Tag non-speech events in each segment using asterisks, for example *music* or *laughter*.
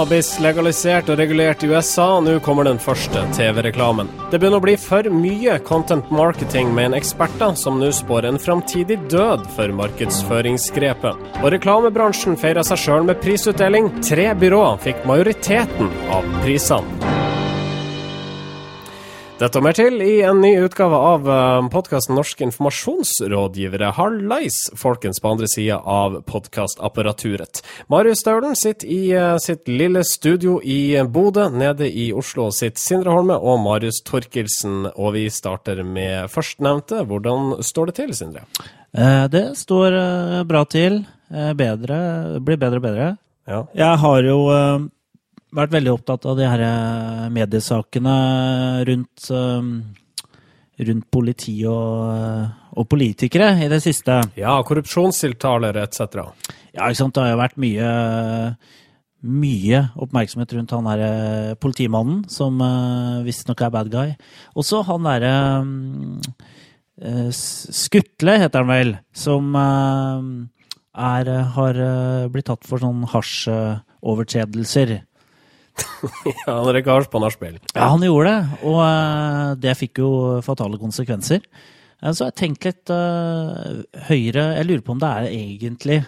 Cannabis legalisert og regulert i USA, nå kommer den første TV-reklamen. Det begynner å bli for mye content marketing, med en eksperter, som nå spår en framtidig død for markedsføringsgrepet. Og reklamebransjen feirer seg sjøl med prisutdeling. Tre byråer fikk majoriteten av prisene. Dette og mer til i en ny utgave av podkasten Norske informasjonsrådgivere. Hallais, folkens på andre sida av podkastapparaturet. Marius Staulen sitter i eh, sitt lille studio i Bodø. Nede i Oslo sitter Sindre Holme og Marius Torkelsen. Og vi starter med førstnevnte. Hvordan står det til, Sindre? Eh, Det står eh, bra til. Eh, Bedre, blir bedre og bedre. Ja. Jeg har jo eh, vært veldig opptatt av de her eh, mediesakene rundt, eh, rundt politi og, eh, og politikere i det siste. ja, korrupsjonstiltaler etc. Ja, ikke sant. Det har jo vært mye, mye oppmerksomhet rundt han derre politimannen, som visstnok er bad guy. Også han derre Skutle, heter han vel, som er, har blitt tatt for sånn hasjovertredelser. *laughs* Ja, røyker hasj på nachspiel. Ja, han gjorde det, og uh, det fikk jo fatale konsekvenser. Uh, Så jeg tenkte tenkt litt uh, Høyre Jeg lurer på om det er egentlig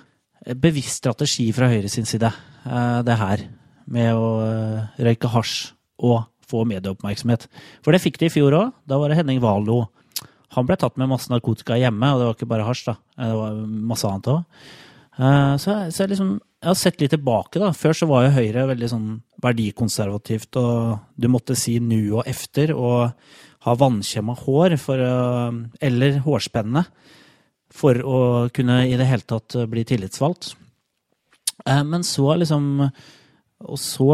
bevisst strategi fra Høyre sin side, eh, det her. Med å eh, røyke hasj og få medieoppmerksomhet. For det fikk de i fjor òg. Da var det Henning Valo. Han ble tatt med masse narkotika hjemme, og det var ikke bare hasj, da. Eh, Det var masse annet òg. Eh, Så, så liksom, jeg har sett litt tilbake. da. Før så var jo Høyre veldig sånn verdikonservativt, og du måtte si nu og efter, og ha vannkjemma hår for eller hårspenne for å kunne i det hele tatt bli tillitsvalgt. Eh, Men så liksom Og så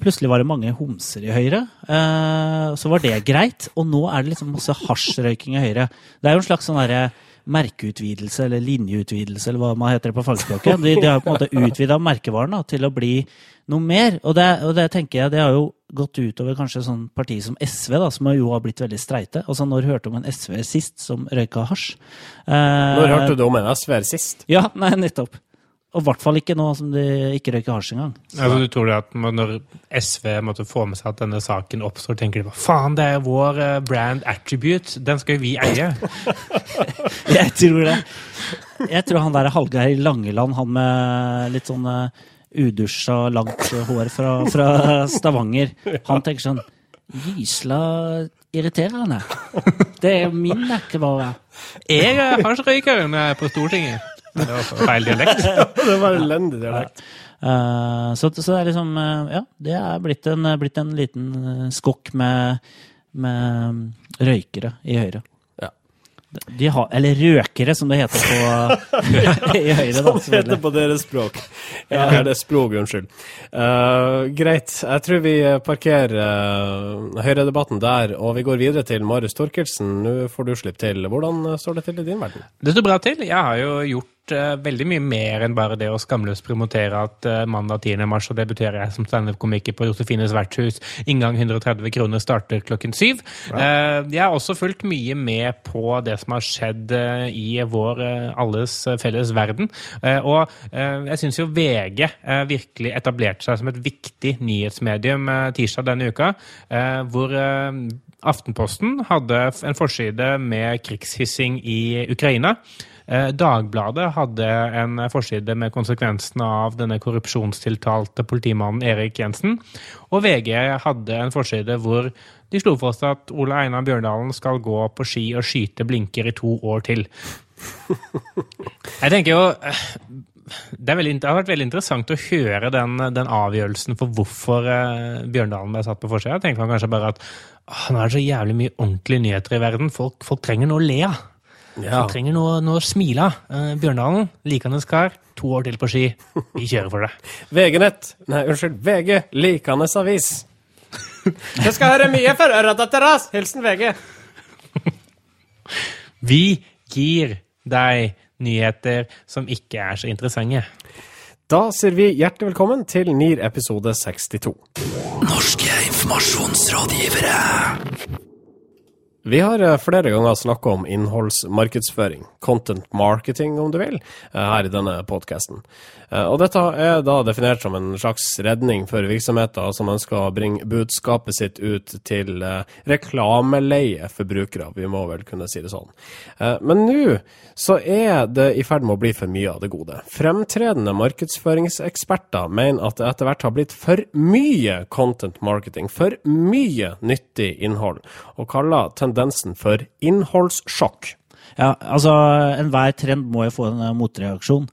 plutselig var det mange homser i Høyre. Eh, Så var det greit. Og nå er det liksom masse hasjrøyking i Høyre. Det er jo en slags sånn derre merkeutvidelse, eller linjeutvidelse, eller hva man heter det på fagspråket. De, de har på en måte utvida merkevaren da, til å bli noe mer. Og det, og det tenker jeg, det har jo gått utover kanskje sånn parti som SV, da, som jo har blitt veldig streite. Altså, når hørte du om en SV sist som røyka hasj? Eh, Når hørte du om en SV-er sist? Ja, nei, nettopp. Og i hvert fall ikke nå som de ikke røyker hasj engang. Altså, du tror det at når SV måtte få med seg at denne saken oppstår, tenker de hva faen, det er vår eh, brand attribute, den skal jo vi eie. *laughs* Jeg tror det. Jeg tror han der Hallgeir Langeland, han med litt sånn eh, udusja, langt hår fra, fra Stavanger, han tenker sånn Gysla irriterende. Det er min merkevare. Jeg er hasjrøykeren eh, på Stortinget. Det var feil dialekt. *laughs* det var elendig dialekt. Uh, så, så det er liksom uh, Ja, det er blitt en, blitt en liten eh, skokk med, med røykere i Høyre. Ja. De har, eller røkere, som det heter på, *laughs* *laughs* i Høyre. da, Som heter på deres språk. Ja, det er språk, unnskyld. Uh, greit. Jeg tror vi parkerer uh, Høyre-debatten der, og vi går videre til Marius Torkelsen. Nå får du slippe til. Hvordan eh, står det til i din verden? Det står bra til. Jeg har jo gjort eh, veldig mye mer enn bare det å skamløst promotere at uh, mandag 10. mars så debuterer jeg som standup-komiker på Josefines vertshus. Inngang 130 kroner starter klokken syv. Eh, jeg har også fulgt mye med på det som har skjedd i vår alles felles verden. Og jeg syns jo VG virkelig etablerte seg som et viktig nyhetsmedium tirsdag denne uka, hvor Aftenposten hadde en forside med krigshissing i Ukraina. Eh, Dagbladet hadde en forside med konsekvensene av denne korrupsjonstiltalte politimannen Erik Jensen. Og VG hadde en forside hvor de slo fast at Ole Einar Bjørndalen skal gå på ski og skyte blinker i to år til. Jeg tenker jo eh, det, veldig, det har vært veldig interessant å høre den, den avgjørelsen for hvorfor eh, Bjørndalen ble satt på forsida. Tenker kanskje bare at nå er det så jævlig mye ordentlige nyheter i verden. Folk, folk trenger noe å le av. Ja. Som trenger noe, noe å smile av. Eh, Bjørndalen, likende kar, to år til på ski. Vi kjører for det. *laughs* VG-nett. Nei, unnskyld. VG. Likandes avis. *laughs* Du skal høre mye for øra deres! Hilsen VG. *laughs* Vi gir deg nyheter som ikke er så interessante. Da sier vi hjertelig velkommen til NIR episode 62. Norske informasjonsrådgivere. Vi har eh, flere ganger snakka om innholdsmarkedsføring, content marketing om du vil, eh, her i denne podkasten. Og dette er da definert som en slags redning for virksomheter som ønsker å bringe budskapet sitt ut til reklameleie forbrukere, vi må vel kunne si det sånn. Men nå så er det i ferd med å bli for mye av det gode. Fremtredende markedsføringseksperter mener at det etter hvert har blitt for mye content marketing, for mye nyttig innhold, og kaller tendensen for innholdssjokk. Ja, altså enhver trend må jo få en eh, motreaksjon.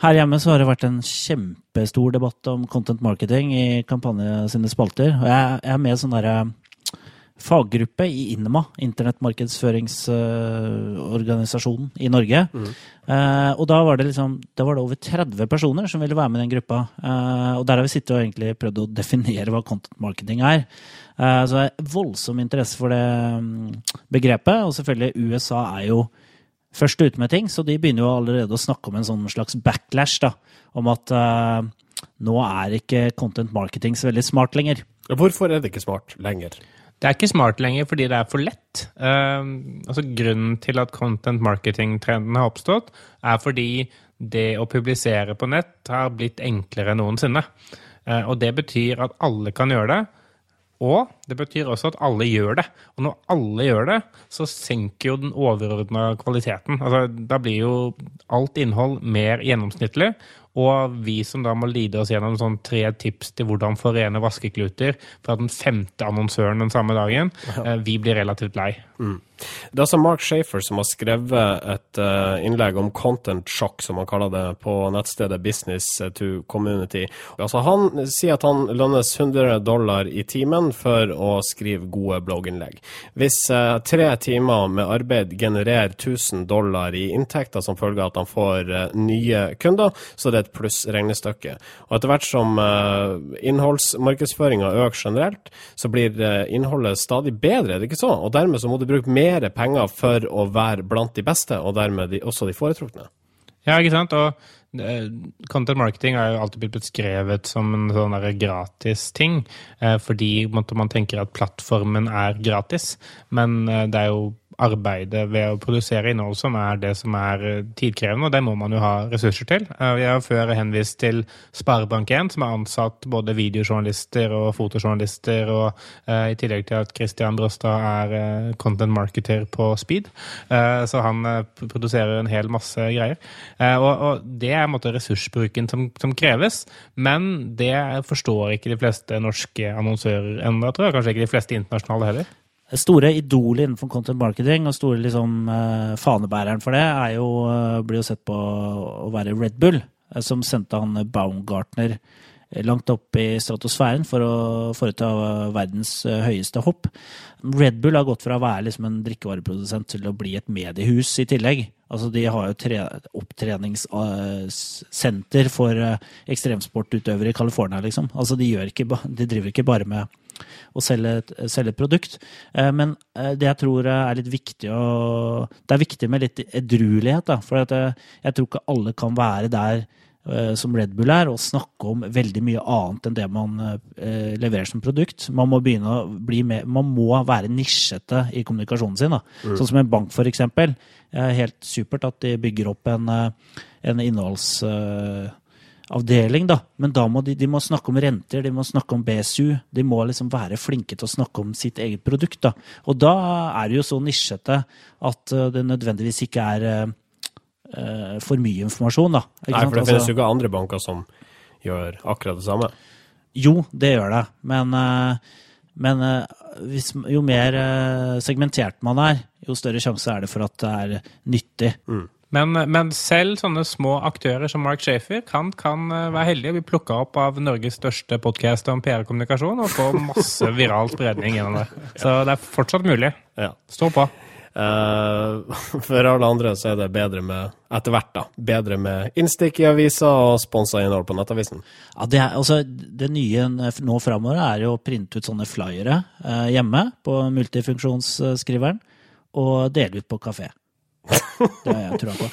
Her hjemme så har det vært en kjempestor debatt om content marketing i Kampanje sine spalter. Og jeg, er med sånn derre faggruppe i INMA, internettmarkedsføringsorganisasjonen i Norge. Mm. Uh, og da var, det liksom, da var det over 30 personer som ville være med i den gruppa. Uh, og der har vi sittet og egentlig prøvd å definere hva content marketing er. Uh, så det er voldsom interesse for det um, begrepet. Og selvfølgelig, USA er jo først ute med ting, så de begynner jo allerede å snakke om en sånn slags backlash da, om at nå er ikke content marketing så veldig smart lenger. Hvorfor er det ikke smart lenger? Det er ikke smart lenger fordi det er for lett. Uh, altså Grunnen til at content marketing-trenden har oppstått, er fordi det å publisere på nett har blitt enklere enn noensinne. Uh, og det betyr at alle kan gjøre det. Og det betyr også at alle gjør det. Og når alle gjør det, så senker jo den overordna kvaliteten. Altså, da blir jo alt innhold mer gjennomsnittlig, og vi som da må lide oss gjennom sånn tre tips til hvordan forene vaskekluter fra den femte annonsøren den samme dagen. Eh, vi blir relativt lei. Mm. Det er altså Mark Shafer som har skrevet et uh, innlegg om content shock, som han kaller det, på nettstedet Business to Community. Altså Han sier at han lønnes 100 dollar i timen for å skrive gode blogginnlegg. Hvis uh, tre timer med arbeid genererer 1000 dollar i inntekter som følge av at han får uh, nye kunder, så er det et pluss-regnestykke. Og etter hvert som innholdsmarkedsføringa øker generelt, så blir innholdet stadig bedre, er det ikke så? Og dermed så må du bruke mer penger for å være blant de beste, og dermed de, også de foretrukne. Ja, ikke sant. Og uh, content marketing er jo alltid blitt beskrevet som en sånn gratis ting, fordi man tenker at plattformen er gratis. Men det er jo arbeidet ved å produsere innhold som er det som er eh, tidkrevende, og det må man jo ha ressurser til. Eh, vi har før henvist til Sparebank1, som har ansatt både videojournalister og fotojournalister, og uh, i tillegg til at Christian Brostad er content marketer på speed. Så han produserer en hel masse greier. Og, det er en måte ressursbruken som, som, kreves, men det forstår ikke de fleste norske annonsører ennå, tror jeg. Kanskje ikke de fleste internasjonale heller store idolet innenfor content marketing og store liksom, uh, fanebæreren for det jo, uh, blir jo sett på å være Red Bull, uh, som sendte han Baumgartner langt opp i stratosfæren for å foreta verdens høyeste hopp. Red Bull har gått fra å være liksom en drikkevareprodusent til å bli et mediehus i tillegg. Altså, de har jo opptreningssenter for ekstremsportutøvere i California, liksom. Altså, de, ikke, de driver ikke bare med å selge, selge, et produkt. Eh, men eh, det jeg tror er litt viktig å, Det er viktig med litt edruelighet. Da, for jeg, jeg tror ikke alle kan være der eh, som Red Bull er, og snakke om veldig mye annet enn det man leverer som produkt. Man må med, man må være nisjete i kommunikasjonen sin. Mm. Sånn som en bank, f.eks. Helt supert at de bygger opp en, en innholds avdeling, da. Men da må de, de, må snakke om renter, de må snakke om BSU. De må liksom være flinke til å snakke om sitt eget produkt, da. Og da er det jo så nisjete at eh, det nødvendigvis ikke er uh, for mye informasjon, da. Ikke Nei, for det altså, finnes jo ikke andre banker som gjør akkurat det samme. Jo, det gjør det. Men, uh, men uh, hvis, jo mer segmentert man er, jo større sjanse er det for at det er nyttig. Mm. Men, men, selv sånne små aktører som Mark Shafer kan, kan eh, være heldige å bli plukka opp av Norges største podkast om PR-kommunikasjon og få masse *laughs* viral spredning gjennom det. Så det er fortsatt mulig. Ja. Stå på. Uh, *laughs* for alle andre så er det bedre med etter hvert da, bedre med innstikk i aviser og sponsa innhold på Nettavisen. Ja, det, er, altså, det nye nå framover er jo å printe ut sånne flyere uh, hjemme på multifunksjonsskriveren og dele ut på kafé. *laughs* Det har jeg trua på.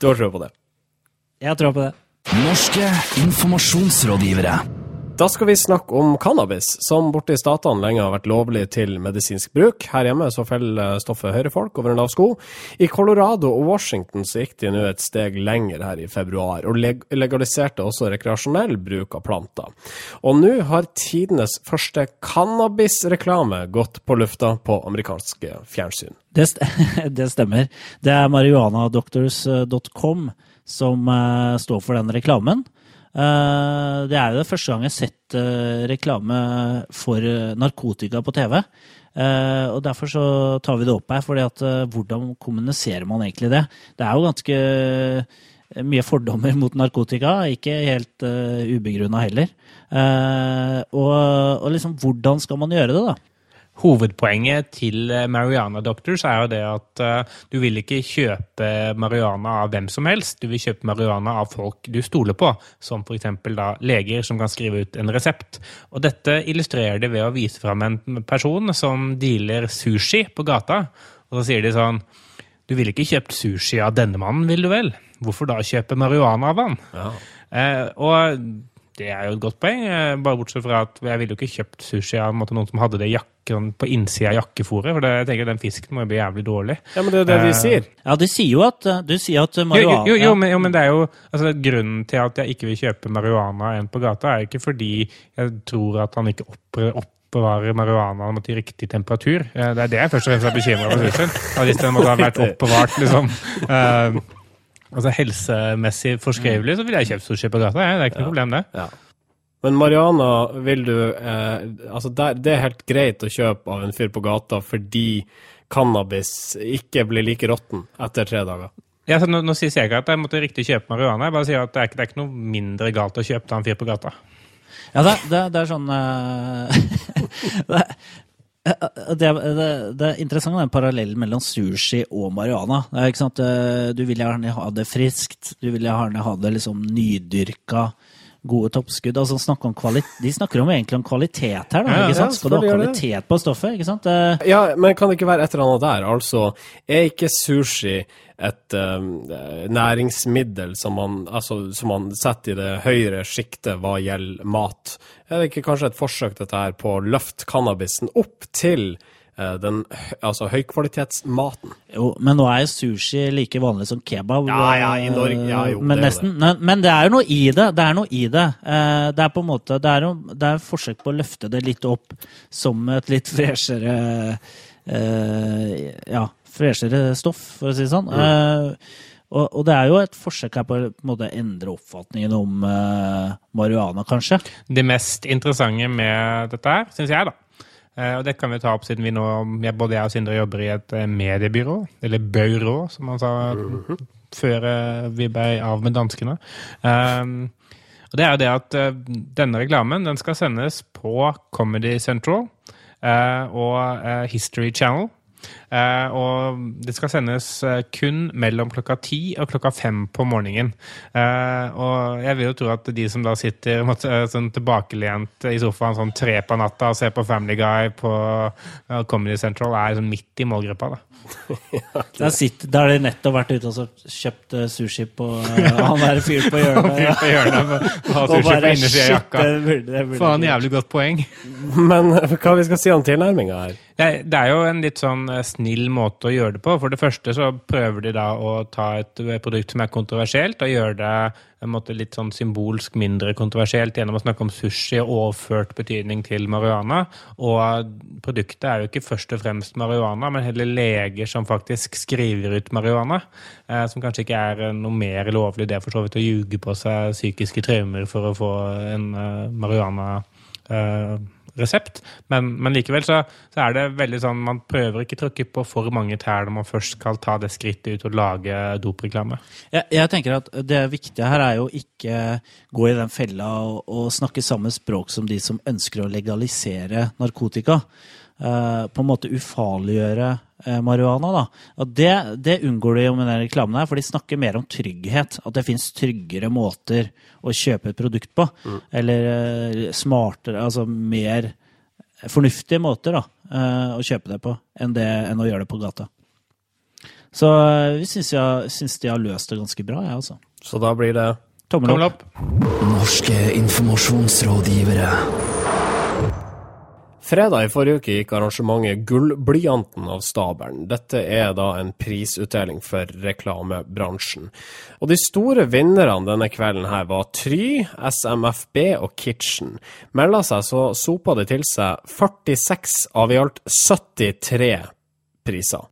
Du har trua på det? Jeg har trua på det. Norske informasjonsrådgivere. Da skal vi snakke om cannabis, som borte i statene lenge har vært lovlig til medisinsk bruk. Her hjemme så faller stoffet høyrefolk over en lav sko. I Colorado og Washington så gikk de nå et steg lenger her i februar, og leg legaliserte også rekreasjonell bruk av planter. Og nå har tidenes første cannabisreklame gått på lufta på amerikanske fjernsyn. Det, st *laughs* det stemmer. Det er marihuanadoctors.com som uh, står for den reklamen. Uh, det er jo det første gang jeg har sett uh, reklame for narkotika på TV. og Derfor så tar vi det opp her. fordi at Hvordan kommuniserer man egentlig det? Det er jo ganske mye fordommer mot narkotika, ikke helt uh, ubegrunna heller. og liksom, hvordan skal man gjøre det, da? Hovedpoenget til eh, Mariana Doctors er jo det at uh, du vil ikke kjøpe marihuana av hvem som helst. Du vil kjøpe marihuana av folk du stoler på, som f.eks. leger som kan skrive ut en resept. Og dette illustrerer de ved å vise fram en person som dealer sushi på gata. Og så sier de sånn Du ville ikke kjøpt sushi av denne mannen, vil du vel? Hvorfor da kjøpe marihuana av han? Ja. Eh, og det er jo et godt poeng, bare bortsett fra at jeg ville jo ikke kjøpt sushi av noen som hadde det jakken på innsida av jakkefòret, for det, jeg tenker den fisken må jo bli jævlig dårlig. Ja, men det er det de uh, sier. Ja, de sier jo at, du sier at marihuana jo, jo, jo, men, jo, men, det er jo altså, Grunnen til at jeg ikke vil kjøpe marihuana en på gata, er jo ikke fordi jeg tror at han ikke oppbevarer marihuanaen til riktig temperatur. Det er det jeg først og fremst er bekymra for. Hvis den måtte ha vært oppbevart liksom *laughs* Altså Helsemessig forskrevelig så ville jeg kjøpt sushi på gata. Det er ikke noe problem, det. Ja. Men marihuana vil du eh, Altså, der, det er helt greit å kjøpe av en fyr på gata fordi cannabis ikke blir like råtten etter tre dager. Ja, nå, nå, sier jeg ikke at jeg måtte riktig kjøpe marihuana. Jeg bare sier at det er, ikke, det er ikke noe mindre galt å kjøpe av en fyr på gata. Ja, det, det, det er sånn uh, *laughs* Det, det, det, er interessant den parallellen mellom sushi og marihuana. Eh, du vil gjerne ha det friskt, du vil gjerne ha det liksom nydyrka, gode toppskudd. Altså, snakke de snakker om egentlig om kvalitet her. Da, ja, ikke sant? Skal du ha kvalitet på stoffet? ikke sant? Eh, ja, men kan det ikke være et eller annet der? Altså, er ikke sushi et um, næringsmiddel som man, altså, som man, setter i det høyere sjiktet hva gjelder mat. Er det ikke kanskje et forsøk dette her på å løfte cannabisen opp til den altså, høykvalitetsmaten? Jo, men nå er jo sushi like vanlig som kebab. Ja, ja, i Norge, ja, jo, men, det nesten, det. men det er jo noe i det. Det er noe i det. Uh, det er på en måte, det er, jo, det er forsøk på å løfte det litt opp som et litt freshere uh, ja, freshere stoff, for å si det sånn. Mm. Uh, og, og, det er jo et forsøk her på å endre oppfatningen om uh, marihuana, kanskje. Det mest interessante med dette her, syns jeg, da, og det kan vi ta opp siden vi nå, både jeg og Sindre jobber i et mediebyrå, eller byrå, som man sa -hmm. før vi ble av med danskene. Um, og det er jo det at denne reklamen den skal sendes på Comedy Central og History Channel. Uh, og det skal sendes uh, kun mellom klokka ti og klokka fem på morgenen. Uh, og jeg vil jo tro at de som da sitter *laughs* måtte, sånn tilbakelent i sofaen sånn tre på natta og ser på Family Guy på Comedy Central, er sånn midt i målgruppa. da. *laughs* der, sitter, der har de nettopp vært ute og kjøpt sushi på *laughs* Han der fyren på hjørnet. Ja. på hjørnet på, innersida av jakka. Faen, jævlig godt poeng. Men hva vi skal si om tilnærminga her? Det er jo en litt sånn snill måte å gjøre det på. For det første så prøver de da å ta et produkt som er kontroversielt, og gjøre det måte litt sånn symbolsk mindre kontroversielt gjennom å snakke om sushi og overført betydning til marihuana. Og produktet er jo ikke først og fremst marihuana, men heller leger som faktisk skriver ut marihuana. Eh, som kanskje ikke er noe mer lovlig det for så vidt å ljuge på seg psykiske traumer for å få en eh, marihuana. Uh, resept. Men, men likevel så, så, er det veldig sånn man prøver ikke å tråkke på for mange tær når man først skal ta det skrittet ut og lage dopreklame. Jeg, jeg, tenker at det viktige her er jo ikke gå i den fella og, og snakke samme språk som de som ønsker å legalisere narkotika. Uh, på en måte ufarliggjøre uh, marihuana. Da. Og det, det, unngår de jo med den reklamen her, for de snakker mer om trygghet. At det fins tryggere måter å kjøpe et produkt på. Mm. Eller uh, smartere, altså mer fornuftige måter da, å kjøpe det på enn, det, enn å gjøre det på gata. Så vi syns, jeg, syns de har løst det ganske bra, jeg, altså. Så da blir det Tommel Tommel opp. opp. Norske informasjonsrådgivere. Fredag i forrige uke gikk arrangementet Gullblyanten av stabelen. Dette er da en prisutdeling for reklamebransjen. Og de store vinnerne denne kvelden her var Try, SMFB og Kitchen. Melda seg, så sopa de til seg 46 av i alt 73 priser.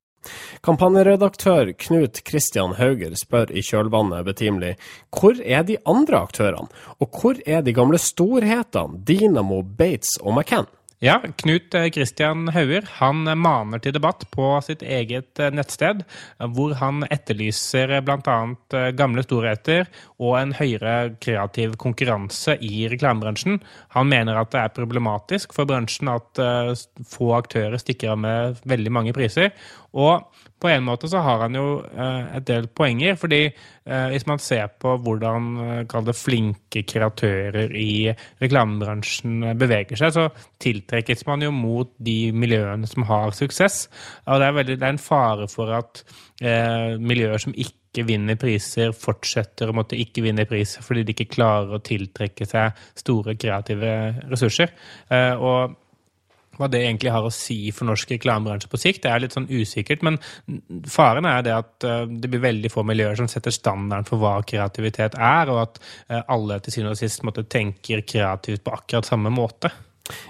Kampanjeredaktør Knut Christian Hauger spør i kjølvannet betimelig hvor er de andre aktørene, og hvor er de gamle storhetene Dynamo, Bates og McCann? Ja, Knut Kristian Hauger han eh, maner til debatt på sitt eget eh, nettsted, eh, hvor han etterlyser bl.a. gamle storheter og en høyere kreativ konkurranse i reklamebransjen. Han mener at det er problematisk for bransjen at eh, få aktører stikker av med veldig mange priser. Og på en måte så har han jo eh, et del poenger, fordi eh, hvis man ser på hvordan eh, det flinke kreatører i reklamebransjen beveger seg, så tiltrekkes man jo mot de miljøene som har suksess. Og det er, veldig, det er en fare for at eh, miljøer som ikke vinner priser, fortsetter å måtte ikke vinne priser fordi de ikke klarer å tiltrekke seg store kreative ressurser. Og hva det egentlig har å si for norsk reklamebransje på sikt, det er litt sånn usikkert. Men faren er det at eh, det blir veldig få miljøer som setter standarden for hva kreativitet er, og at eh, alle til syvende og sist måtte tenker kreativt på akkurat samme måte.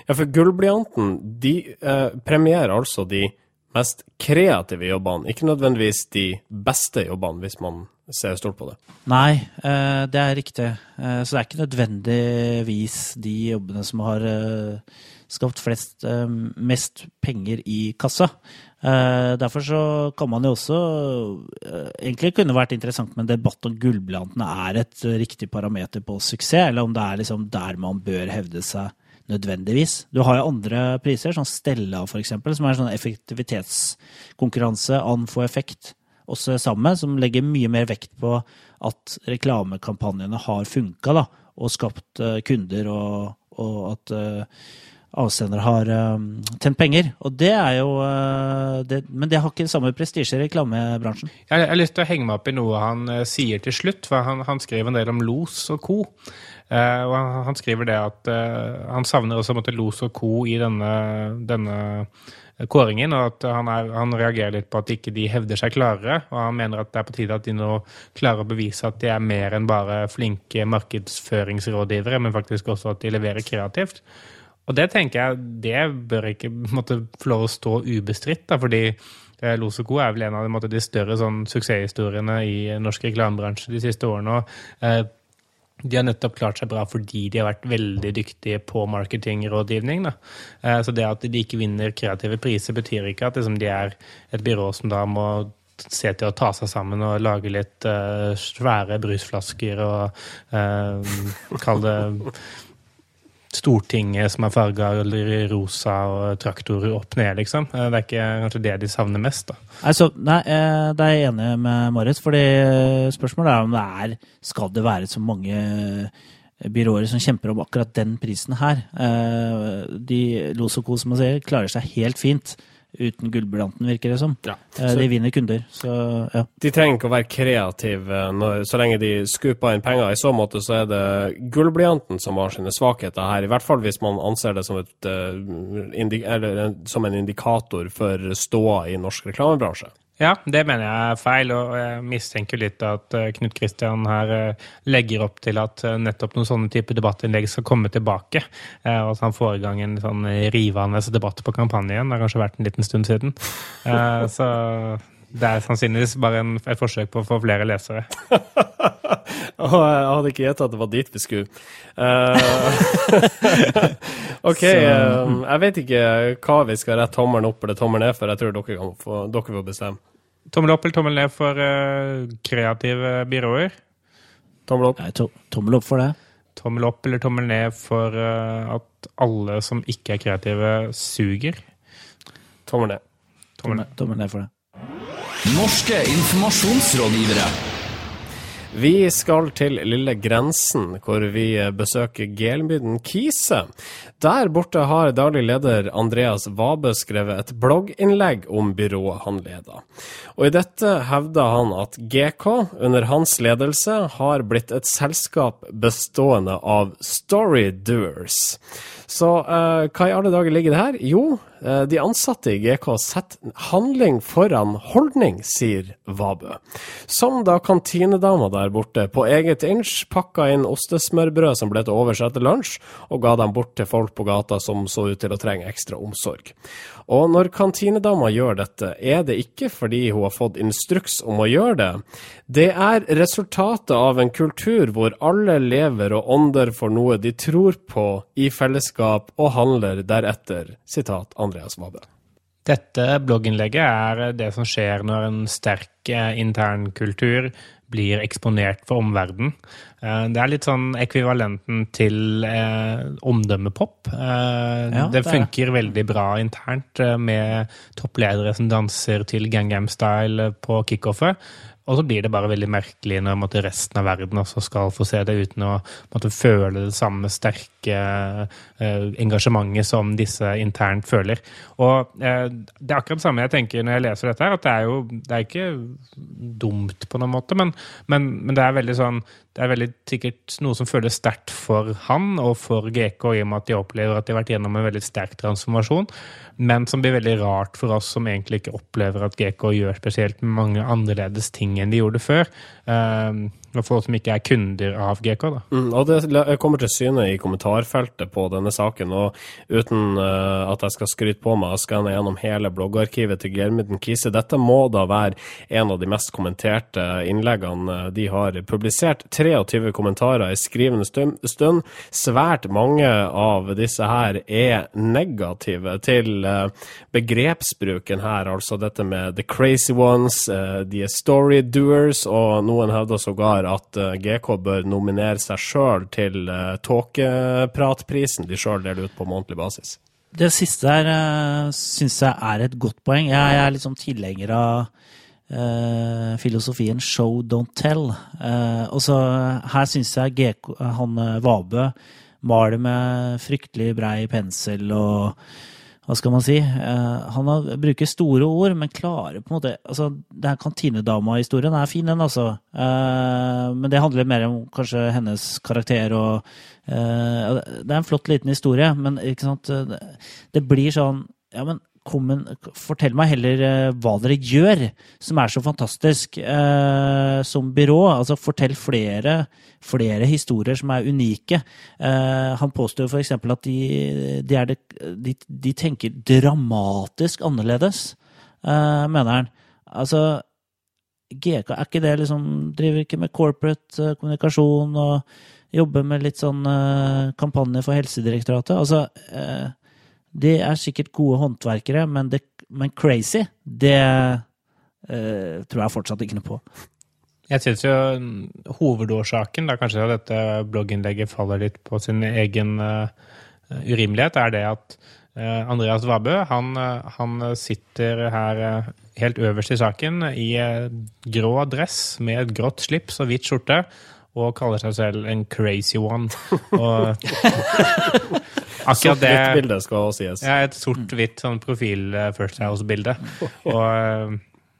Ja, for Gullblyanten de eh, premierer altså de mest kreative jobbene, ikke nødvendigvis de beste jobbene, hvis man ser stort på det. Nei, eh, det er riktig. Eh, så det er ikke nødvendigvis de jobbene som har eh, skapt flest, mest penger i kassa. Derfor så kan man jo også Egentlig kunne det vært interessant med en debatt om gullblantene er et riktig parameter på suksess, eller om det er liksom der man bør hevde seg nødvendigvis. Du har jo andre priser, som Stella for eksempel, som er en sånn effektivitetskonkurranse, Anfo Effekt, også sammen, som legger mye mer vekt på at reklamekampanjene har funka, og skapt eh, kunder, og, og at uh, avsendere har eh, tjent penger. Og det er jo eh, det, Men det har ikke samme prestisje i reklamebransjen. Jeg har lyst til å henge meg opp i noe han eh, sier til slutt, for han, han skriver en del om los og co. Uh, og han, han skriver det at uh, han savner også måtte, los og co i denne, denne kåringen, og at han, er, han reagerer litt på at ikke de hevder seg klarere. Og han mener at det er på tide at de nå klarer å bevise at de er mer enn bare flinke markedsføringsrådgivere, men faktisk også at de leverer kreativt. Og det tenker jeg, det bør ikke måtte, få lov å stå ubestridt, da, fordi eh, Los Co. er vel en av måtte, de større sånn, suksesshistoriene i norsk reklamebransje de siste årene. og eh, de har nettopp klart seg bra fordi de har vært veldig dyktige på marketingrådgivning. Da. Eh, Så det at de ikke vinner kreative priser, betyr ikke at liksom, de er et byrå som da må se til å ta seg sammen og lage litt eh, svære brusflasker og uh, Kall det Stortinget som er farga rosa og traktorer opp ned, liksom. Eh, Det er ikke kanskje det de savner mest, da. Altså, nei, eh, det er jeg enig med Marit, fordi eh, spørsmålet er om det er Skal det være så mange eh, byråer som kjemper om akkurat den prisen her? Eh, De Los og Co, som man sier, klarer seg helt fint uten gullblanten, virker det som. Ja. Eh, De vinner kunder, så ja. De trenger ikke å være kreative når, så lenge de skuper inn penger. I så måte så er det gullblyanten som har sine svakheter her, i hvert fall hvis man anser det som, et, eh, eller, som en indikator for ståa i norsk reklamebransje. Ja, det mener jeg er feil, og jeg mistenker litt at eh, Knut Kristian her eh, legger opp til at eh, nettopp noen sånne type debattinnlegg skal komme tilbake, og at han får i gang en sånn rivende debatt på kampanjen. Det har kanskje vært en liten stund siden. Så det er sannsynligvis bare en, et forsøk på å få flere lesere. *laughs* Og jeg hadde ikke gjetta at det var dit vi skulle. Uh, *laughs* OK, um, jeg vet ikke hva vi skal rette tommelen opp eller tommelen ned for. Jeg tror dere, kan få, dere vil bestemme. Tommel opp eller tommel ned for uh, kreative byråer? Tommel opp. Nei, to, tommel opp for det. Tommel opp eller tommel ned for uh, at alle som ikke er kreative, suger? Tommel ned. Tommel Tommel, tommel ned for det. Norske informasjonsrådgivere. Vi skal til lille grensen, hvor vi besøker gelmyden Kise. Der borte har daglig leder Andreas Vabe skrevet et blogginnlegg om byrået han leder. Og i dette hevder han at GK under hans ledelse har blitt et selskap bestående av storydoers. Så uh, hva i alle dager ligger det her? Jo, uh, de ansatte i GK setter handling foran holdning, sier Vabø. Som da kantinedama der borte på eget inch pakka inn ostesmørbrød som ble til overs etter lunsj, og ga dem bort til folk på gata som så ut til å trenge ekstra omsorg. Og når kantinedama gjør dette, er det ikke fordi hun har fått instruks om å gjøre det. Det er resultatet av en kultur hvor alle lever og ånder for noe de tror på i fellesskap og handler deretter. Sitat Andreas Wabe. Dette blogginnlegget er det som skjer når en sterk eh, internkultur blir eksponert for omverdenen. Eh, det er litt sånn ekvivalenten til eh, omdømmepop. Eh, Ja, det det er funker veldig bra internt eh, med toppledere som danser til Gangnam Style på kickoffet. Og så blir det bare veldig merkelig når måtte, resten av verden også skal få se det uten å måtte, føle det samme sterke eh, engasjementet som disse internt føler. Og eh, det er akkurat det samme jeg tenker når jeg leser dette, her, at det er jo det er ikke dumt på noen måte, men, men, men det er veldig sånn det er veldig sikkert noe som føles sterkt for han og for GK, i og med at de opplever at de har vært gjennom en veldig sterk transformasjon, men som blir veldig rart for oss som egentlig ikke opplever at GK gjør spesielt mange annerledes ting enn de gjorde før. Um, og folk som ikke er kunder av GK, da. Mm, og det kommer til syne i kommentarfeltet på denne saken, og uten uh, at jeg skal skryte på meg og skanne gjennom hele bloggarkivet til Germiden Kise, dette må da være en av de mest kommenterte innleggene eh, de har publisert. 23 kommentarer i skrivende stund. Svært mange av disse her er negative til uh, begrepsbruken her, altså dette med the crazy ones, uh, de story doers, og noen hevder sågar at eh, GK bør nominere seg sjøl til uh, Tåkepratprisen de sjøl deler ut på månedlig basis. Det siste her uh, syns jeg er et godt poeng. Jeg, er liksom tilhenger av Uh, filosofien show, don't tell. Uh, og så her syns jeg GK, han eh, Vabø maler med fryktelig brei pensel og hva skal man si? Eh, han har, bruker store ord, men klarer på en måte altså, Det her kantinedama-historien er fin, den, altså. Eh, men det handler mer om kanskje hennes karakter og eh, Det er en flott liten historie, men ikke sant det blir sånn Ja, men kom en, fortell meg heller eh, hva dere gjør, som er så fantastisk eh, som byrå. Altså, fortell flere, flere historier som er unike. Eh, han påstår f.eks. at de, de, det, de, de tenker dramatisk annerledes, eh, mener han. Altså, GK, er ikke det liksom Driver ikke med corporate eh, kommunikasjon og jobber med litt sånn eh, kampanje for Helsedirektoratet? Altså, de er sikkert gode håndverkere, men, det, men crazy, det uh, tror jeg fortsatt ikke noe på. Jeg syns jo hovedårsaken, da kanskje dette blogginnlegget faller litt på sin egen uh, urimelighet, er det at uh, Andreas Vabø han, han sitter her helt øverst i saken i grå dress med et grått slips og hvit skjorte. Og kaller seg selv en crazy one. *laughs* Og *laughs* akkurat det Sort-hvitt bilde skal sies. Ja, et sort-hvitt sånn profil eh, First House-bilde. *laughs* Og eh,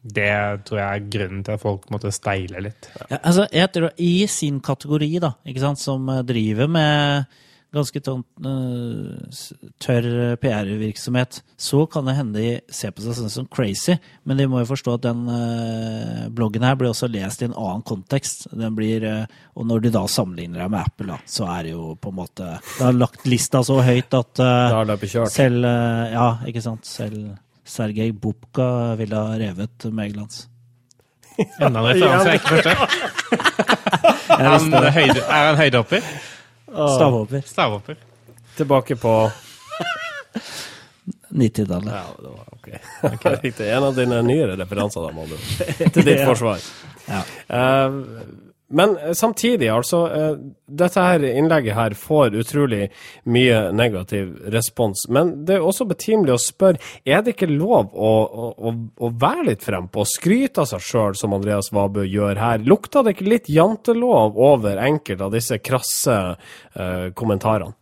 det tror jeg er grunnen til at folk måtte steile litt. Ja, altså, jeg tror I sin kategori, da, ikke sant, som eh, driver med ganske eh, tørr PR-virksomhet, så kan det hende de ser på seg sånn som crazy. Men de må jo forstå at den eh, bloggen her blir også lest i en annen kontekst. Den blir, eh, og når de da sammenligner deg med Apple, da, så er det jo på en måte Det har lagt lista så høyt at eh, selv eh, Ja, ikke sant. Selv Sergej Bubka ville ha revet Megelands. Enda en referanse jeg ikke forstår. *laughs* Er er han høydehopper? Stavhopper. Stavhopper. Tilbake på *laughs* 90-tallet. Ja, det var ok. Riktig. *laughs* En av dine nyere referanser, da, må du. *laughs* Til ditt forsvar. Ja. Eh, men eh, samtidig, altså. eh, Dette her innlegget her får utrolig mye negativ respons. Men det er også betimelig å spørre, er det ikke lov å, å, å, være litt frempå og skryte av seg sjøl, som Andreas Vabø gjør her? Lukta det ikke litt jantelov over enkelte av disse krasse eh, kommentarene?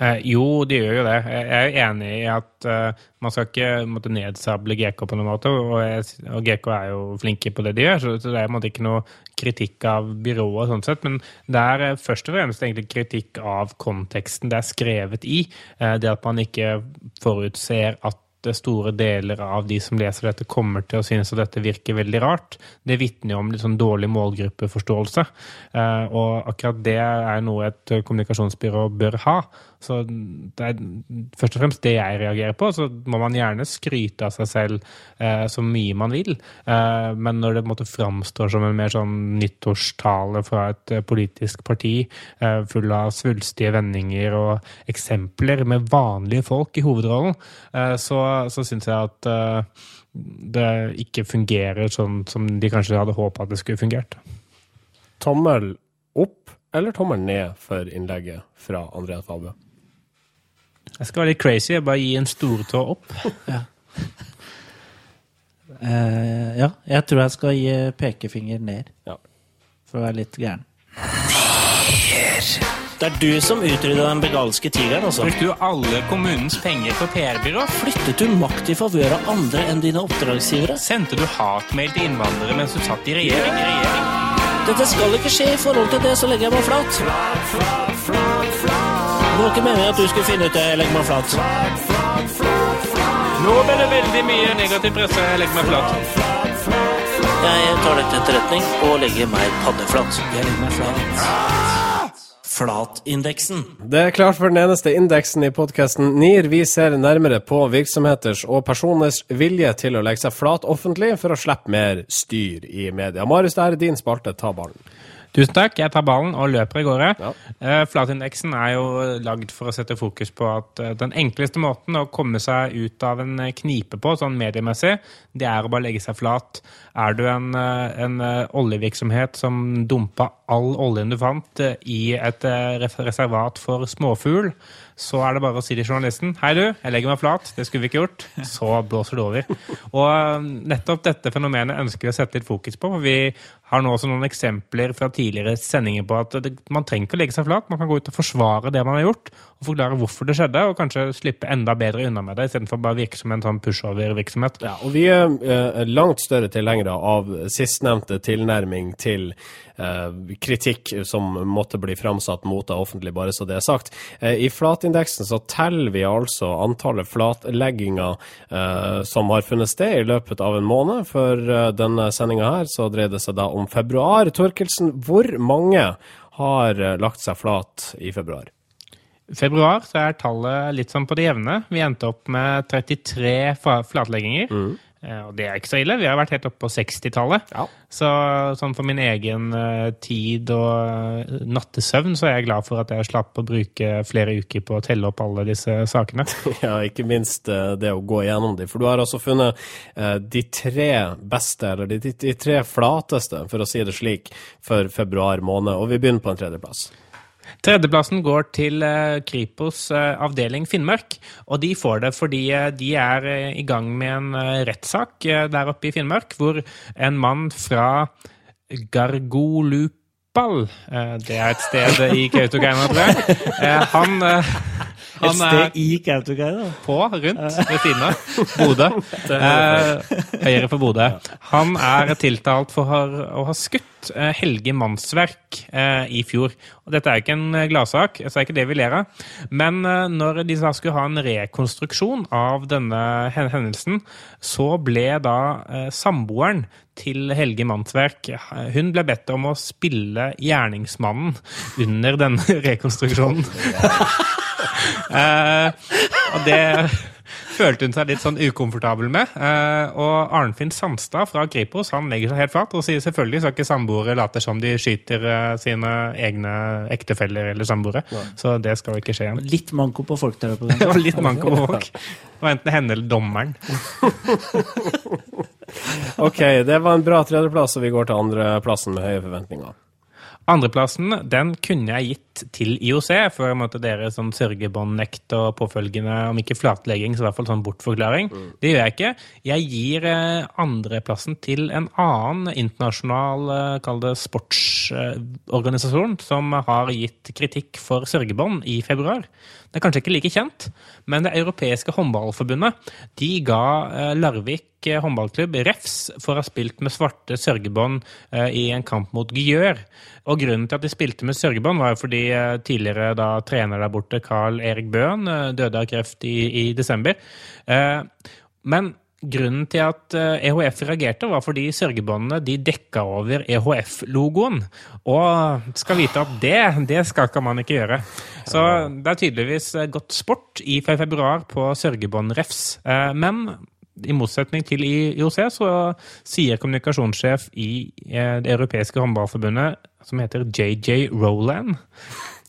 Eh, jo, de gjør jo det. Jeg er jo enig i at eh, man skal ikke måtte nedsable GK på noen måte. Og, og GK er jo flinke på det de gjør, så, så det er måte ikke noe kritikk av byrået sånn sett. Men det er eh, først og fremst egentlig kritikk av konteksten det er skrevet i. Eh, det at man ikke forutser at store deler av de som leser dette, kommer til å synes at dette virker veldig rart. Det vitner om litt sånn dårlig målgruppeforståelse. Eh, og akkurat det er noe et kommunikasjonsbyrå bør ha. Så det er først og fremst det jeg reagerer på. Så må man gjerne skryte av seg selv eh, så mye man vil. Eh, men når det måte framstår som en mer sånn nyttårstale fra et eh, politisk parti, eh, full av svulstige vendinger og eksempler med vanlige folk i hovedrollen, eh, så, så syns jeg at eh, det ikke fungerer sånn som de kanskje hadde håpa at det skulle fungert. Tommel opp eller tommel ned for innlegget fra Andreas Vabø? Jeg skal være litt crazy og bare gi en stortå opp. *laughs* Eh, ja, jeg tror jeg skal gi pekefinger ned. Ja. For å være litt gæren. Det er du som utrydda den begalske tigeren, altså. Brukte du alle kommunens penger på PR-byrå? Flyttet du makt i favør av andre enn dine oppdragsgivere? Sendte du hatmail til innvandrere mens du satt i regjering? regjering? Dette skal ikke skje. I forhold til det så legger jeg meg flat. Det var ikke meningen at du skulle finne ut det. Jeg legger meg flat. Nå ble det veldig mye negativ presse. Jeg legger meg flat. Jeg tar det til etterretning og legger meg paddeflat. Jeg legger meg flat. Flatindeksen. Det er klart for den eneste indeksen i podkasten NIR. Vi ser nærmere på virksomheters og personers vilje til å legge seg flat offentlig for å slippe mer styr i media. Marius, det er din spalte. Ta ballen. Tusen takk. Jeg tar ballen og løper i gårde. Ja. Eh, Flatindeksen er jo lagd for å sette fokus på at eh, den enkleste måten å komme seg ut av en eh, knipe på, sånn mediemessig, det er å bare legge seg flat. Er du en, en oljevirksomhet som dumpa all oljen du fant i et reservat for småfugl, så er det bare å si til journalisten Hei, du, jeg legger meg flat. Det skulle vi ikke gjort. Så blåser det over. Og eh, nettopp dette fenomenet ønsker vi å sette litt fokus på. for Vi har nå også noen eksempler fra tidligere sendinger på at man trenger ikke å legge seg flat. Man kan gå ut og forsvare det man har gjort, og forklare hvorfor det skjedde, og kanskje slippe enda bedre unna med det, istedenfor bare å virke som en sånn pushover-virksomhet. Ja, og vi er eh, langt større tilhengere av sistnevnte tilnærming til eh, kritikk som måtte bli framsatt mot det offentlige, bare så det er sagt. Eh, I flatindeksen så teller vi altså antallet flatlegginger eh, som har funnet sted i løpet av en måned. For eh, denne sendinga her så dreier det seg da om februar. Torkelsen, hvor mange har eh, lagt seg flat i februar? Februar så er tallet litt sånn på det jevne. Vi endte opp med 33 flatlegginger. Mm. Og det er ikke så ille. Vi har vært helt oppe på 60-tallet. Ja. Så sånn for min egen eh, tid og eh, nattesøvn så er jeg glad for at jeg slapp å bruke flere uker på å telle opp alle disse sakene. *laughs* Ja, ikke minst eh, det å gå gjennom de. For du har altså funnet eh, de tre beste, eller de, de tre flateste, for å si det slik, for februar måned. Og vi begynner på en tredjeplass. Tredjeplassen går til eh, Kripos eh, avdeling Finnmark. Og de får det fordi eh, de er i gang med en rettssak der oppe i Finnmark, hvor en mann fra Gargolupal Det er et sted i Kautokeino, tror jeg. Han, Et han sted i Kautokeino. på, rundt, ved siden av. Bodø. *laughs* Eh, høyre for Bodø. Han er tiltalt for å ha- skutt eh, Helge Mannsverk eh, i fjor. Og dette er ikke en eh, gladsak, så det er ikke det vi ler av. Men når de da skulle ha en rekonstruksjon av denne hendelsen, så ble da eh, samboeren til Helge Mannsverk Hun ble bedt om å spille gjerningsmannen under denne *laughs* rekonstruksjonen. Eh, og det følte hun seg litt sånn ukomfortabel med. Eh, og Arnfinn Sandstad fra Kripos han legger seg helt flat og sier selvfølgelig skal ikke samboere late som de skyter eh, sine egne ektefeller eller samboere. Så det skal ikke skje igjen. Litt manko på folk der oppe. Det var litt manko på folk. Det var enten henne eller dommeren. *laughs* OK, det var en bra tredjeplass, og vi går til andreplassen med høye forventninger. Andreplassen den kunne jeg gitt til IOC, for måtte dere sånn sørgebåndnekt og påfølgende, om ikke flatlegging, så i hvert fall sånn bortforklaring. Det gjør jeg ikke. Jeg gir eh, andreplassen til en annen internasjonal, eh, kall det sportsorganisasjon, som har gitt kritikk for sørgebånd i februar. Det er kanskje ikke like kjent, men det europeiske håndballforbundet de ga eh, Larvik eh, håndballklubb refs for å ha spilt med svarte sørgebånd eh, i en kamp mot Gjør. Og grunnen til at de spilte med sørgebånd, var jo fordi tidligere da trener der borte, Carl Erik Bøhn, døde av kreft i, i desember. Men Grunnen til at eh, EHF reagerte, var fordi sørgebåndene de dekka over EHF-logoen. Og skal vite at det, det skal ikke man ikke gjøre. Så det er tydeligvis eh, gått sport i februar på sørgebåndrefs. Eh, Men i motsetning til i IOC, så sier kommunikasjonssjef i eh, det europeiske håndballforbundet, som heter JJ Roland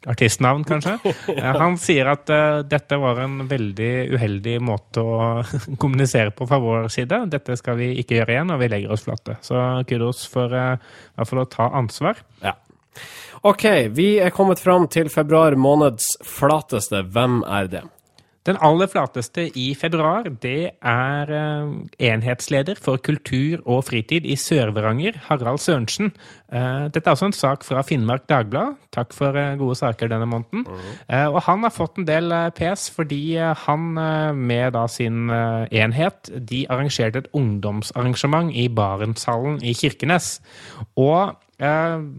Artistnavn, kanskje. *laughs* Han sier at eh, dette var en veldig uheldig måte å *laughs* kommunisere på fra vår side. Dette skal vi ikke gjøre igjen, og vi legger oss flate. Så kudos for eh, i hvert fall å ta ansvar. Ja. OK, vi er kommet fram til februar måneds flateste. Hvem er det? Den aller flateste i februar, det er eh, enhetsleder for kultur og fritid i Sør-Varanger, Harald Sørensen. Eh, dette er altså en sak fra Finnmark Dagblad. Takk for eh, gode saker denne måneden. Og han har fått en del pes fordi han med da sin enhet, de arrangerte et ungdomsarrangement i Barentshallen i Kirkenes. Og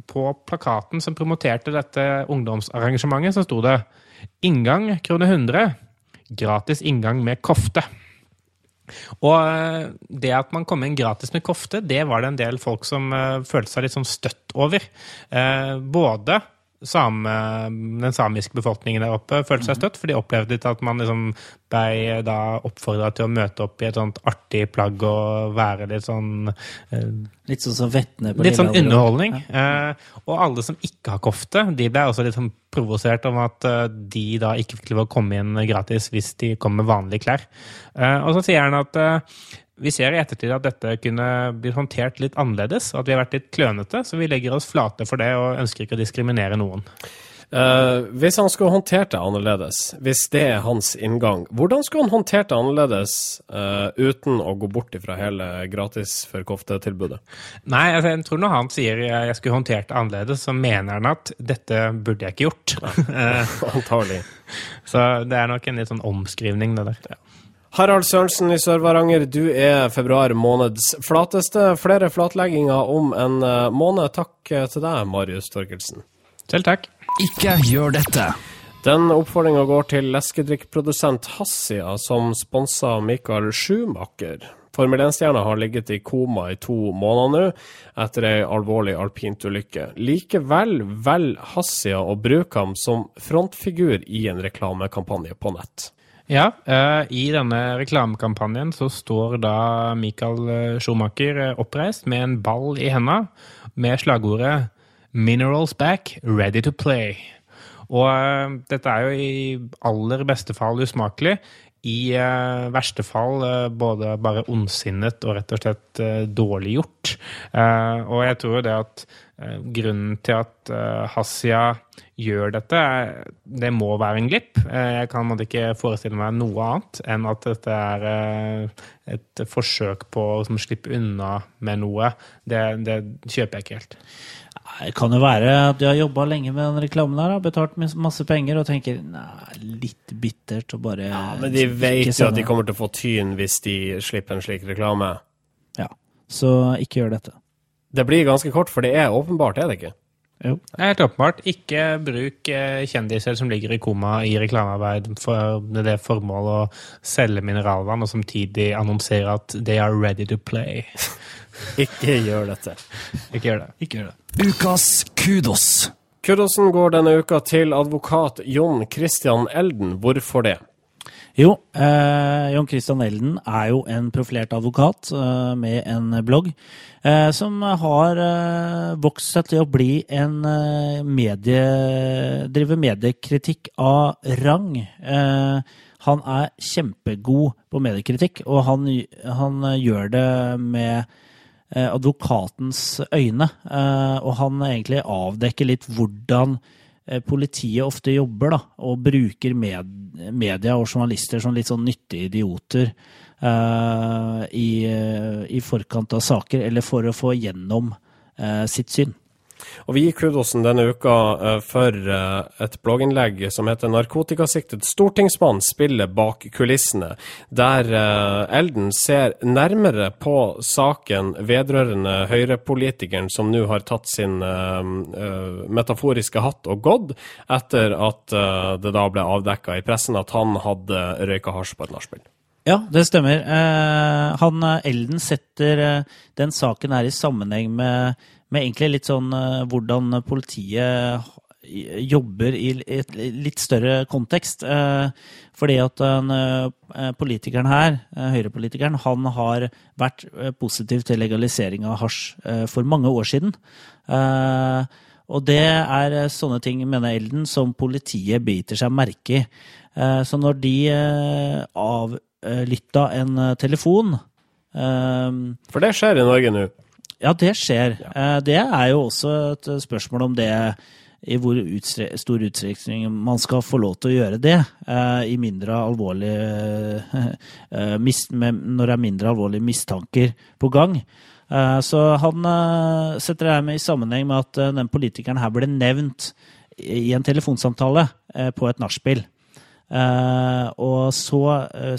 på plakaten som promoterte dette ungdomsarrangementet, så sto det inngang krone 100 gratis inngang med kofte. Og eh, det at man kom inn gratis med kofte, det var det en del folk som eh, følte seg litt sånn støtt over. Eh, både same, den samiske befolkningen der oppe følte seg støtt, for de opplevde at man liksom ble da oppfordra til å møte opp i et sånt artig plagg og være litt sånn eh, Litt sånn som vettene på Litt sånn underholdning. Eh, og alle som ikke har kofte, de ble også litt sånn provosert om at eh, de da ikke fikk lov å komme inn gratis hvis de kom med vanlige klær. Eh, og så sier han at eh, vi ser i ettertid at dette kunne blitt håndtert litt annerledes, at vi har vært litt klønete, så vi legger oss flate for det og ønsker ikke å diskriminere noen. Eh, hvis han skulle håndtert det annerledes, hvis det er hans inngang, hvordan skulle han håndtert det annerledes uh, uten å gå bort ifra hele gratis for kofte-tilbudet? Nei, altså, jeg tror når han sier jeg skulle håndtert det annerledes, så mener han at dette burde jeg ikke gjort. *laughs* Antagelig. *laughs* så det er nok en litt sånn omskrivning, det der. Harald Sørensen i Sør-Varanger, du er februar måneds flateste. Flere flatlegginger om en eh, måned. Takk til deg, Marius Torkelsen. Selv takk. Ikke gjør dette. Den oppfordringa går til leskedrikkprodusent Hassia, som sponsa Michael Schumacher. Formel 1-stjerna har ligget i koma i to måneder nå, etter ei alvorlig alpintulykke. Likevel velger Hassia å bruke ham som frontfigur i en reklamekampanje på nett. Ja, eh, i denne reklamekampanjen så står da Michael Schumacher eh, oppreist med en ball i henda med slagordet 'Minerals back, ready to play'. Og uh, dette er jo i aller beste fall usmakelig. I uh, verste fall uh, både bare ondsinnet og rett og slett uh, dårlig gjort. Og jeg tror jo det at grunnen til at Hassia gjør dette, det må være en glipp. Jeg kan ikke forestille meg noe annet enn at dette er et forsøk på å liksom, slippe unna med noe. Det, det kjøper jeg ikke helt. Det kan jo være at de har jobba lenge med den reklamen her, har betalt masse penger og tenker nei, litt bittert og bare Ja, men de vet jo at de kommer til å få tyn hvis de slipper en slik reklame. Ja, så ikke gjør dette. Det blir ganske kort, for det er åpenbart, er det ikke? Jo. Det er helt åpenbart. Ikke bruk eh, kjendiser som ligger i koma i reklamearbeid for med det formålet å selge mineralvann, og samtidig annonsere at they are ready to play. *laughs* Ikke gjør dette. Ikke gjør det. Ikke gjør det. Ukas kudos. Kudosen går denne uka til advokat Jon Christian Elden. Hvorfor det? Jo, eh, Jon Christian Elden er jo en profilert advokat eh, med en blogg eh, som har eh, vokst seg til å bli en eh, medie... drive mediekritikk av rang. Eh, han er kjempegod på mediekritikk, og han, han gjør det med advokatens øyne. Eh, og han egentlig avdekker litt hvordan eh, politiet ofte jobber, da, og bruker med, media og journalister som litt sånn nyttige idioter uh, i, i forkant av saker, eller for å få gjennom uh, sitt syn. Og vi gir kudosen denne uka uh, for uh, et blogginnlegg som heter 'Narkotikasiktet stortingsmann spiller bak kulissene', der uh, Elden ser nærmere på saken vedrørende høyrepolitikeren som nå har tatt sin metaforiske hatt og gått, etter at det da ble avdekka i pressen at han hadde røyka hasj på et nachspiel. Ja, det stemmer. han Elden setter den saken her i sammenheng med med egentlig litt sånn uh, hvordan politiet jobber i et litt større kontekst. Uh, fordi at uh, politikeren her, høyrepolitikeren, han har vært positiv til legalisering av hasj for mange år siden. og det er sånne ting, mener Elden, som politiet biter seg merke i. så når de avlytta en telefon For det skjer i Norge nå? Ja, det skjer. Ja. Det er jo også et spørsmål om det i hvor utstre stor utstrekning man skal få lov til å gjøre det eh, i mindre alvorlig eh, når det er mindre alvorlige mistanker på gang. Eh, så han setter det her med i sammenheng med at den politikeren her ble nevnt i en telefonsamtale på et nachspiel. Og så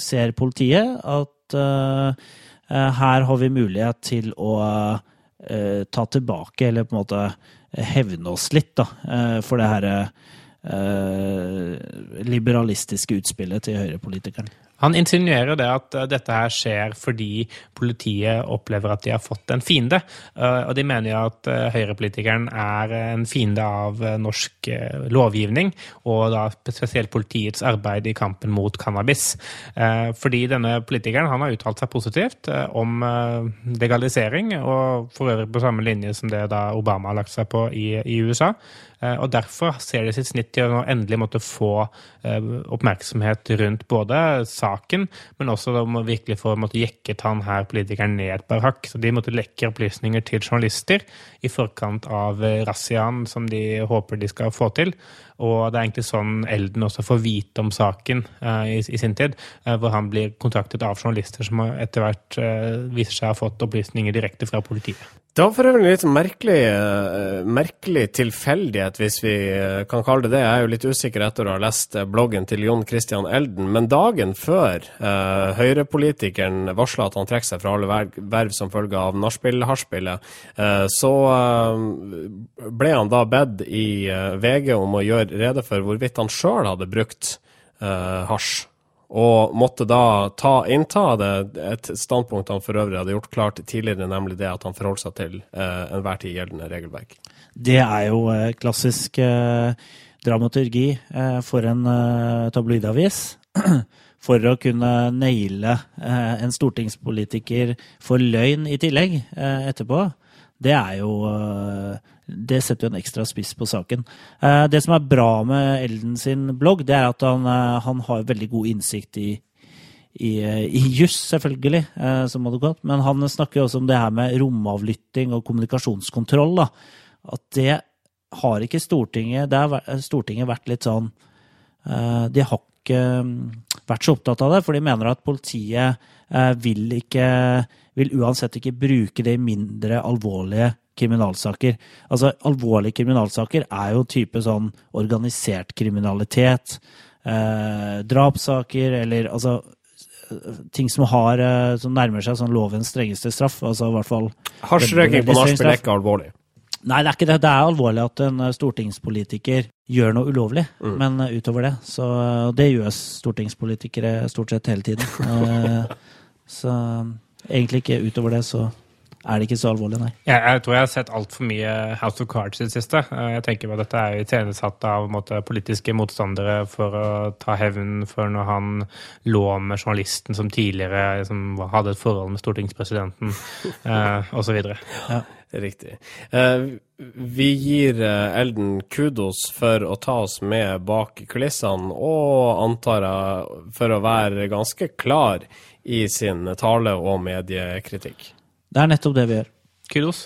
ser politiet at her har vi mulighet til å eh, ta tilbake, eller på en måte hevne oss litt, da, eh, for det her eh, liberalistiske utspillet til høyrepolitikeren. Han insinuerer det at uh, dette her skjer fordi politiet opplever at de har fått en fiende. Uh, og de mener jo at uh, høyrepolitikeren er en fiende av norsk lovgivning, og da spesielt politiets arbeid i kampen mot cannabis. fordi denne politikeren han har uttalt seg positivt om legalisering, og for øvrig på samme linje som det da Obama har lagt seg på i, i USA. Og derfor ser de sitt snitt til å endelig måtte få oppmerksomhet rundt både saken, men også da må virkelig få måtte jekket han her politikeren ned et par hakk. Så de måtte lekke opplysninger til journalister i forkant av razziaen som de håper de skal få til. Og det er egentlig sånn Elden også får vite om saken uh, i, i, sin tid, uh, hvor han blir kontaktet av journalister som etter hvert uh, viser seg å ha fått opplysninger direkte fra politiet. Det var for øvrig en litt merkelig, merkelig tilfeldighet, hvis vi kan kalle det det. Jeg er jo litt usikker etter å ha lest bloggen til Jon Christian Elden, men dagen før uh, høyrepolitikeren varsla at han trekker seg fra alle verv, som følge av nachspiel-hasjspillet, så ble han da bedt i VG om å gjøre gjøre rede for hvorvidt han sjøl hadde brukt uh, hasj. Og måtte da ta, innta det, et standpunkt han for øvrig hadde gjort klart tidligere, nemlig det at han forholdt seg til uh, enhver tid gjeldende regelverk. Det er jo uh, klassisk uh, dramaturgi for en tabloidavis. *clears throat* for å kunne naile en stortingspolitiker for løgn i tillegg etterpå, det er jo det setter jo en ekstra spiss på saken. Eh, det som er bra med Elden sin blogg, det er at han, eh, han har veldig god innsikt i, i, i juss, selvfølgelig, eh, som advokat. Men han snakker jo også om det her med romavlytting og kommunikasjonskontroll. Da. At det har ikke Stortinget Det har Stortinget vært litt sånn De har ikke mm, vært så opptatt av det, for de mener at politiet vil ikke Vil uansett ikke bruke de mindre alvorlige kriminalsaker. Altså, alvorlige kriminalsaker er jo type sånn organisert kriminalitet, eh, drapssaker eller altså ting som har eh, som nærmer seg sånn lovens strengeste straff. altså i hvert fall... Hasjrøyking på nachspiel er ikke alvorlig? Nei, det er ikke det. Det er alvorlig at en eh, stortingspolitiker gjør noe ulovlig. Mm. Men utover det, så Det gjør stortingspolitikere stort sett hele tiden. *laughs* så egentlig ikke utover det, så er det ikke så alvorlig, nei. Jeg, jeg tror jeg har sett altfor mye House of Cards i det siste. Eh, jeg tenker på at Dette er iscenesatt av måte, politiske motstandere for å ta hevn for når han lå med journalisten som tidligere liksom, hadde et forhold med stortingspresidenten, *laughs* eh, osv. Ja. Riktig. Eh, vi gir eh, Elden kudos for å ta oss med bak kulissene, og antar jeg for å være ganske klar i sin tale- og mediekritikk. Det er nettopp det vi gjør. Kudos.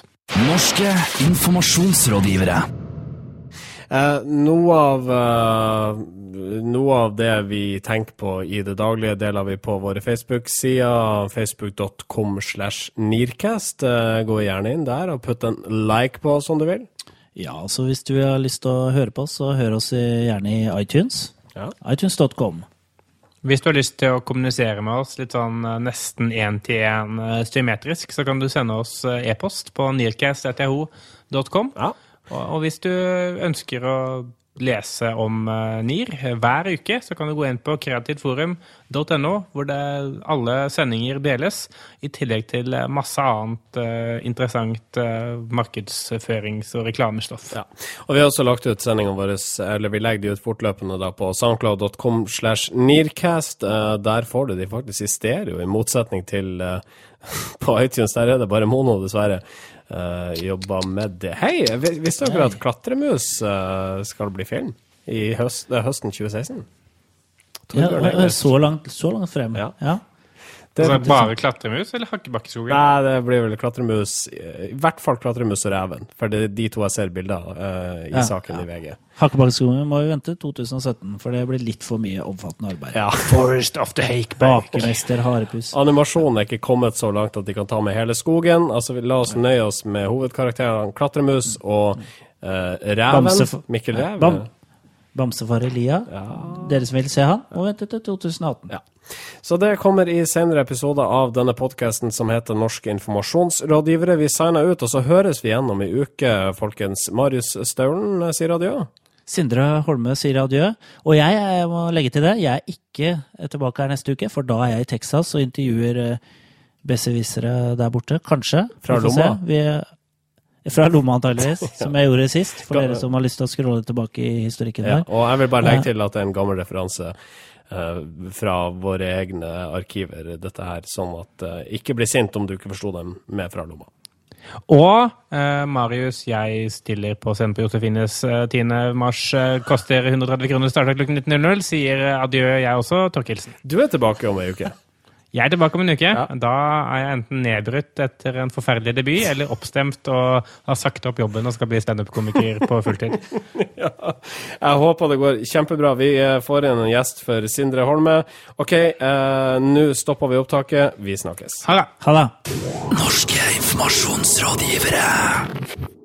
Norske informasjonsrådgivere. Eh, noe, av, eh, noe av det vi tenker på i det daglige, deler vi på våre Facebook-sider. Facebook.com slash Nearcast. Eh, gå gjerne inn der og putt en like på oss om du vil. Ja, så hvis du har lyst til å høre på oss, så hør oss gjerne i iTunes. Ja. iTunes.com. Hvis du har lyst til å kommunisere med oss litt sånn eh, nesten én-til-én symmetrisk, så kan du sende oss eh, e-post på nearcast.ho.com. Ja. Og, og hvis du ønsker å lese om eh, NIR hver uke, så kan du gå inn på kreativtforum.no, hvor alle sendinger deles, i tillegg til eh, masse annet eh, interessant markedsførings- og reklamestoff. Ja. Og vi har også lagt ut sendingene våre, eller vi legger de ut fortløpende da på soundcloud.com slash nircast. Der får du de faktisk i stereo, i motsetning til *laughs* på iTunes. Der er det bare mono, dessverre. Uh, jobba med det. Hei, visste dere at Klatremus uh, skal bli film i høst, er høsten 2016? Ja, så, langt, så langt frem. Ja. Ja. Det er Altså, bare klatremus eller hakkebakkeskogen? Nei, det blir vel Klatremus I hvert fall Klatremus og Reven, for det er de to jeg ser bilder av eh, i Ja, saken ja. i VG. Hakkebakkeskogen må vi vente 2017, for det blir litt for mye omfattende arbeid. Ja. Forest of the Hakeback. Bakemester Harepus. Animasjonen er ikke kommet så langt at de kan ta med hele skogen. Altså, vi La oss nøye oss med hovedkarakterene Klatremus og uh, Reven. Bamsef Mikkel Rev. Bam. Bamsefar Elia. Dere som vil se han, må vente til 2018. Ja. Så det kommer i senere episoder av denne podkasten som heter Norske informasjonsrådgivere. Vi signer ut, og så høres vi igjen om ei uke, folkens. Marius Staulen eh, sier adjø. Sindre Holme sier adjø. Og jeg, jeg må legge til det, jeg er ikke tilbake her neste uke, for da er jeg i Texas og intervjuer uh, besserwissere der borte. Kanskje. Fra Vi får se. lomma? Vi, fra lomma, antageligvis. *laughs* Som jeg gjorde sist. For dere som har lyst til å scrolle tilbake i historikken Ja, der. og jeg vil bare legge til at det er en gammel referanse uh, fra våre egne arkiver, dette her, sånn at uh, ikke bli sint om du ikke forsto dem med fra lomma. Og eh, Marius, jeg stiller på scenen på Josefines eh, 10. mars. Eh, koster 130 kroner, starter klokken 19.00. Sier adjø, jeg også. Torkelsen. Du er tilbake om ei uke. Jeg er tilbake om en uke. Ja. Da er jeg enten nedbrutt etter en forferdelig debut, eller oppstemt og har sagt opp jobben og skal bli standup-komiker på fulltid. *laughs* Jeg håper det går kjempebra. Vi eh, får inn en gjest for Sindre Holme. OK, eh, nå stopper vi opptaket. Vi snakkes. Ha det! Ha det. Norske informasjonsrådgivere.